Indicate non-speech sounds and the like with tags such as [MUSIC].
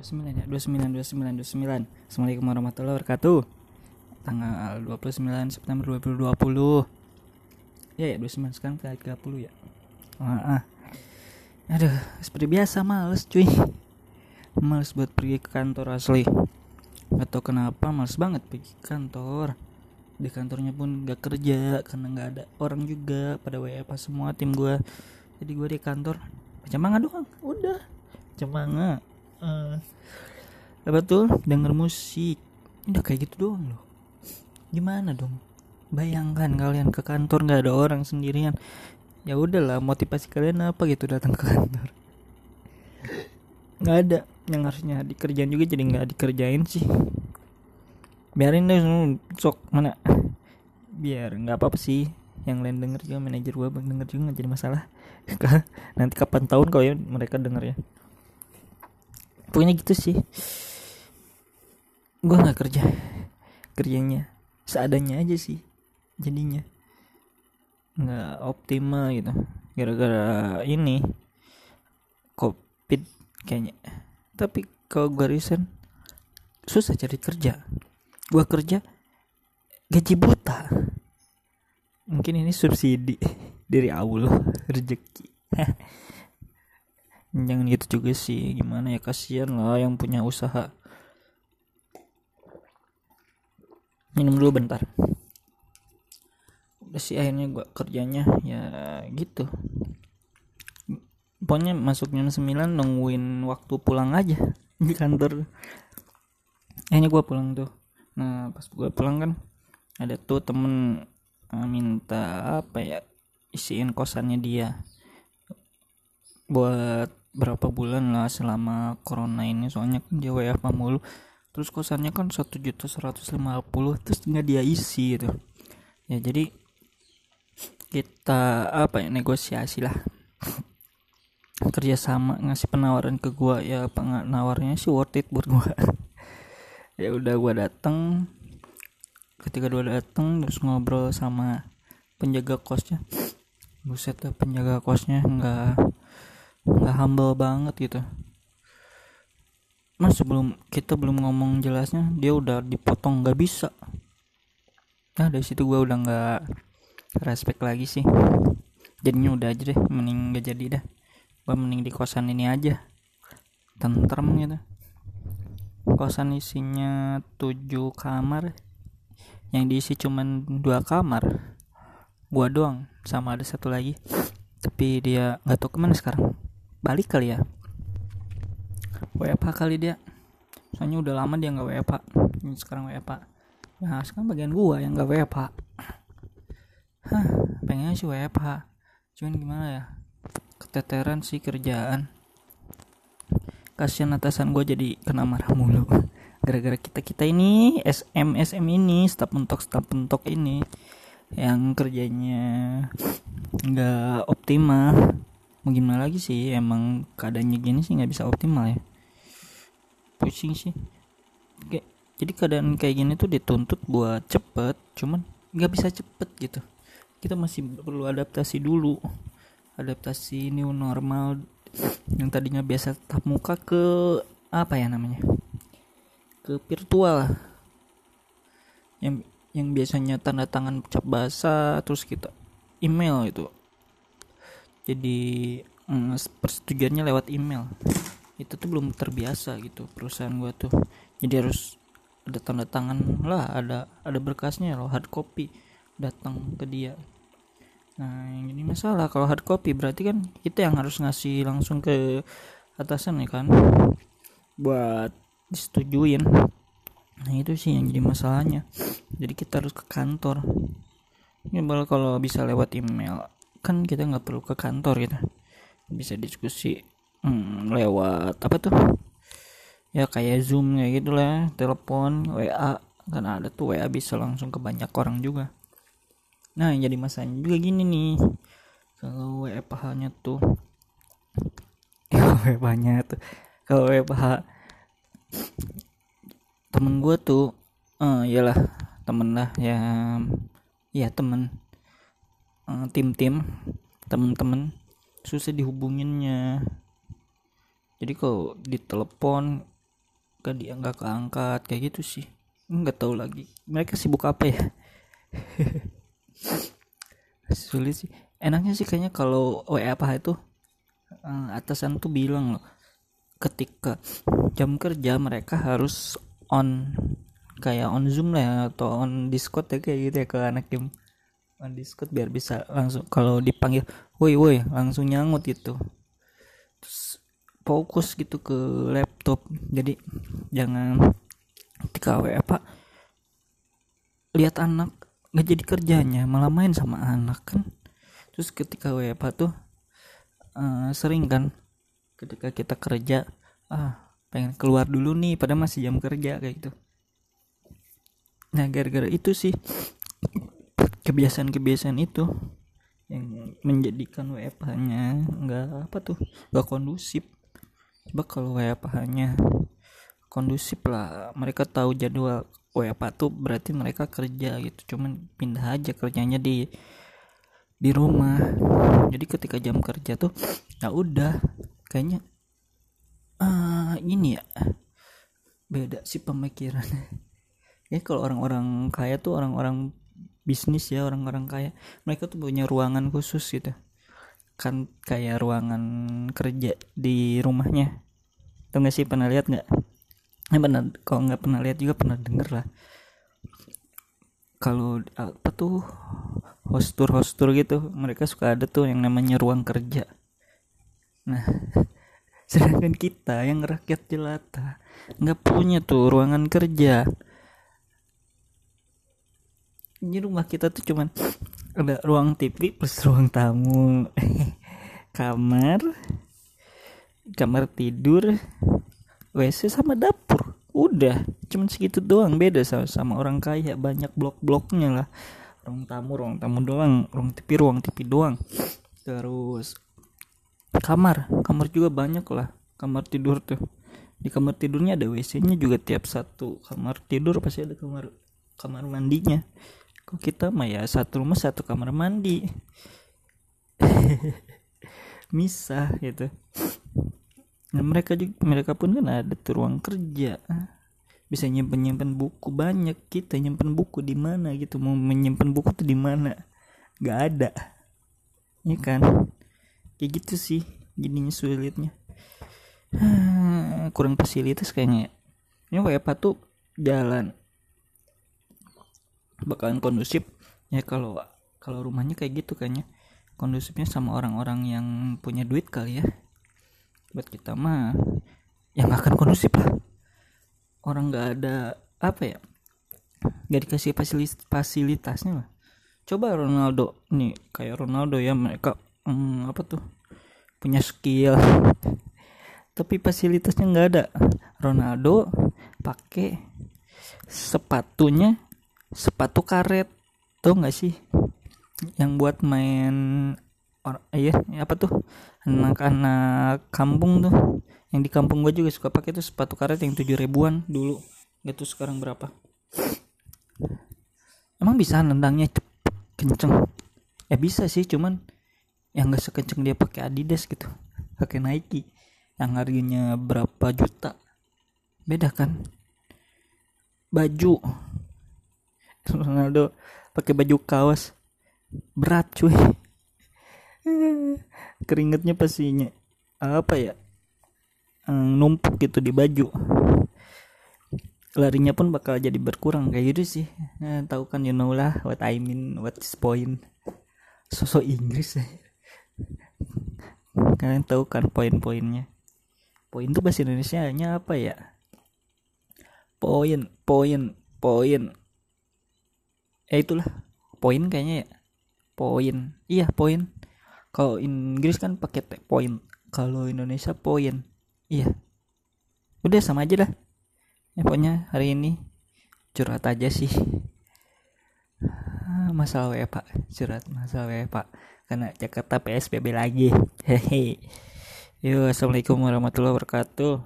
29 ya? 29 29 29 Assalamualaikum warahmatullahi wabarakatuh. Tanggal 29 September 2020 Ya ya 29 sekarang tanggal 30 ya? Ah, ah. Aduh seperti biasa males cuy. Males buat pergi ke kantor asli. Gak tau kenapa males banget pergi ke kantor? Di kantornya pun gak kerja karena gak ada orang juga. Pada WFH semua tim gue jadi gue di kantor baca manga doang. Udah baca manga uh, apa tuh? Denger musik. Udah kayak gitu doang loh. Gimana dong? Bayangkan kalian ke kantor nggak ada orang sendirian. Ya udahlah motivasi kalian apa gitu datang ke kantor? Nggak ada. Yang harusnya dikerjain juga jadi nggak dikerjain sih. Biarin deh sok mana? Biar nggak apa apa sih. Yang lain denger juga manajer gue denger juga nggak jadi masalah. [LAUGHS] Nanti kapan tahun kalau ya mereka denger ya pokoknya gitu sih. Gue nggak kerja. Kerjanya seadanya aja sih jadinya. Nggak optimal gitu. Gara-gara ini covid kayaknya. Tapi kalau gue resign susah cari kerja. Gua kerja gaji buta. Mungkin ini subsidi [LAUGHS] dari Allah [LAUGHS] rezeki [LAUGHS] jangan gitu juga sih gimana ya kasihan lah yang punya usaha. Minum dulu bentar. Udah sih akhirnya gua kerjanya ya gitu. Pokoknya masuk jam 9 nungguin waktu pulang aja [LAUGHS] di kantor. Akhirnya gua pulang tuh. Nah pas gue pulang kan ada tuh temen uh, minta apa ya isiin kosannya dia. Buat berapa bulan lah selama corona ini soalnya kan dia WFH mulu terus kosannya kan satu juta seratus lima puluh terus nggak dia isi gitu. Ya jadi kita apa ya negosiasi lah. [LAUGHS] Kerjasama ngasih penawaran ke gua. Ya apa nggak nawarnya sih worth it buat gua. [LAUGHS] Ya udah gue dateng. Ketika gue dateng terus ngobrol sama penjaga kosnya. Buset penjaga kosnya nggak nggak humble banget gitu. Mas sebelum kita belum ngomong jelasnya dia udah dipotong nggak bisa. Nah dari situ gue udah nggak respect lagi sih. Jadinya udah aja deh mending gak jadi dah. Gue mending di kosan ini aja. Tentrem gitu. Kosan isinya 7 kamar. Yang diisi cuman dua kamar. Gua doang sama ada satu lagi. Tapi dia nggak tahu ke mana sekarang balik kali ya? WFH kali dia. Soalnya udah lama dia nggak WFH ini sekarang WFH nah sekarang bagian gua yang nggak WFH Hah, pengennya sih WFH cuman gimana ya? Keteteran sih kerjaan. Kasihan atasan gue jadi kena marah mulu. [LAUGHS] Gara-gara kita kita ini SM SM ini staf mentok staf mentok ini. Yang kerjanya nggak optimal mau gimana lagi sih? Emang keadaannya gini sih nggak bisa optimal ya. Pusing sih. Kayak jadi keadaan kayak gini tuh dituntut buat cepet cuman nggak bisa cepet gitu. Kita masih perlu adaptasi dulu. Adaptasi new normal. Yang tadinya biasa tatap muka ke apa ya namanya? Ke virtual. Yang yang biasanya tanda tangan cap basah terus kita email itu jadi mm, persetujuannya lewat email itu tuh belum terbiasa gitu perusahaan gua tuh jadi harus ada tanda tangan lah ada ada berkasnya loh hard copy datang ke dia Nah, yang ini masalah kalau hard copy berarti kan kita yang harus ngasih langsung ke atasan ya kan buat disetujuin. Nah, itu sih yang jadi masalahnya. Jadi kita harus ke kantor. Ya kalau bisa lewat email kan kita nggak perlu ke kantor gitu. Bisa diskusi hmm, lewat apa tuh? Ya kayak Zoom kayak gitu lah, telepon, WA kan ada tuh WA bisa langsung ke banyak orang juga nah jadi masalahnya juga gini nih kalau WFH nya tuh [LAUGHS] WFH nya tuh kalau WFH temen gue tuh uh, iyalah temen lah ya ya temen uh, tim tim temen susah dihubunginnya. Jadi kalau ditelepon ke dia nggak keangkat kayak gitu sih. Nggak tahu lagi. Mereka sibuk apa ya? [LAUGHS] Sulit sih. Enaknya sih kayaknya kalau WA apa itu eh, atasan tuh bilang loh ketika jam kerja mereka harus on kayak on zoom lah ya, atau on discord ya kayak gitu ya ke anak game discord biar bisa langsung kalau dipanggil woi woi langsung nyangut gitu. Terus fokus gitu ke laptop. Jadi jangan ketika WA apa lihat anak nggak jadi kerjanya malah main sama anak kan? Terus ketika WA tuh uh, sering kan ketika kita kerja ah pengen keluar dulu nih pada masih jam kerja kayak gitu. Nah gara-gara itu sih kebiasaan-kebiasaan itu yang menjadikan WFH nya nggak apa tuh nggak kondusif. Coba kalau WFH nya kondusif lah mereka tahu jadwal WFH tuh berarti mereka kerja gitu cuman pindah aja kerjanya di di rumah. Jadi ketika jam kerja tuh ya udah kayaknya uh, ini ya beda sih pemikirannya. [LAUGHS] Ya kalau orang-orang kaya tuh orang-orang bisnis ya orang-orang kaya mereka tuh punya ruangan khusus gitu. Kan kayak ruangan kerja di rumahnya. Tuh nggak sih pernah lihat nggak? Ya pernah kalau nggak pernah lihat juga pernah denger lah. Kalau apa tuh hostur hostur gitu mereka suka ada tuh yang namanya ruang kerja. Nah [LAUGHS] sedangkan kita yang rakyat jelata nggak punya tuh ruangan kerja ini rumah kita tuh cuman ada ruang TV plus ruang tamu [LAUGHS] kamar kamar tidur WC sama dapur. Udah cuman segitu doang beda sama, sama orang kaya banyak blok-bloknya lah. Ruang tamu ruang tamu doang ruang TV ruang TV doang. Terus kamar kamar juga banyak lah kamar tidur tuh. Di kamar tidurnya ada WC-nya juga tiap satu kamar tidur pasti ada kamar kamar mandinya kok kita mah ya satu rumah satu kamar mandi. [LAUGHS] Misah gitu. Nah mereka juga mereka pun kan ada tuh ruang kerja. Bisa nyimpen nyimpen buku banyak kita nyimpen buku di mana gitu. Mau menyimpan buku tuh di mana? Nggak ada. Ya kan? Kayak gitu sih jadinya sulitnya. [SIGHS] Kurang fasilitas kayaknya ini kayak apa tuh jalan bakalan kondusif. Ya kalau kalau rumahnya kayak gitu kayaknya. Kondusifnya sama orang-orang yang punya duit kali ya. Buat kita mah yang akan kondusif lah. Orang nggak ada apa ya nggak dikasih fasilitas fasilitasnya lah coba Ronaldo nih kayak Ronaldo ya mereka hmm, apa tuh punya skill. Tapi fasilitasnya nggak ada. Ronaldo pakai sepatunya sepatu karet tuh nggak sih? Yang buat main or, iya apa tuh? Anak-anak kampung tuh. Yang di kampung gue juga suka pakai tuh sepatu karet yang tujuh ribuan dulu. Tuh sekarang berapa. Emang bisa nendangnya kenceng? Ya bisa sih cuman yang nggak sekenceng dia pakai Adidas gitu. Pakai Nike yang harganya berapa juta. Beda kan? Baju Ronaldo pakai baju kaos. Berat cuy. [LAUGHS] Keringetnya pastinya apa ya? Numpuk gitu di baju. Larinya pun bakal jadi berkurang kayak gitu sih. Nah, tahu kan you know lah what I mean what is point. Sosok Inggris kalian tahu kan poin-poinnya. Poin tuh bahasa Indonesia nya apa ya? Poin poin poin ya itulah. Poin kayaknya ya. Poin. Iya poin. Kalau Inggris kan pakai poin. Kalau Indonesia poin. Iya. Udah sama aja lah ya pokoknya hari ini curhat aja sih. Ah, masalah ya pak. Curhat masalah ya pak. Karena Jakarta PSBB lagi. Hehe. Yuk assalamualaikum warahmatullahi wabarakatuh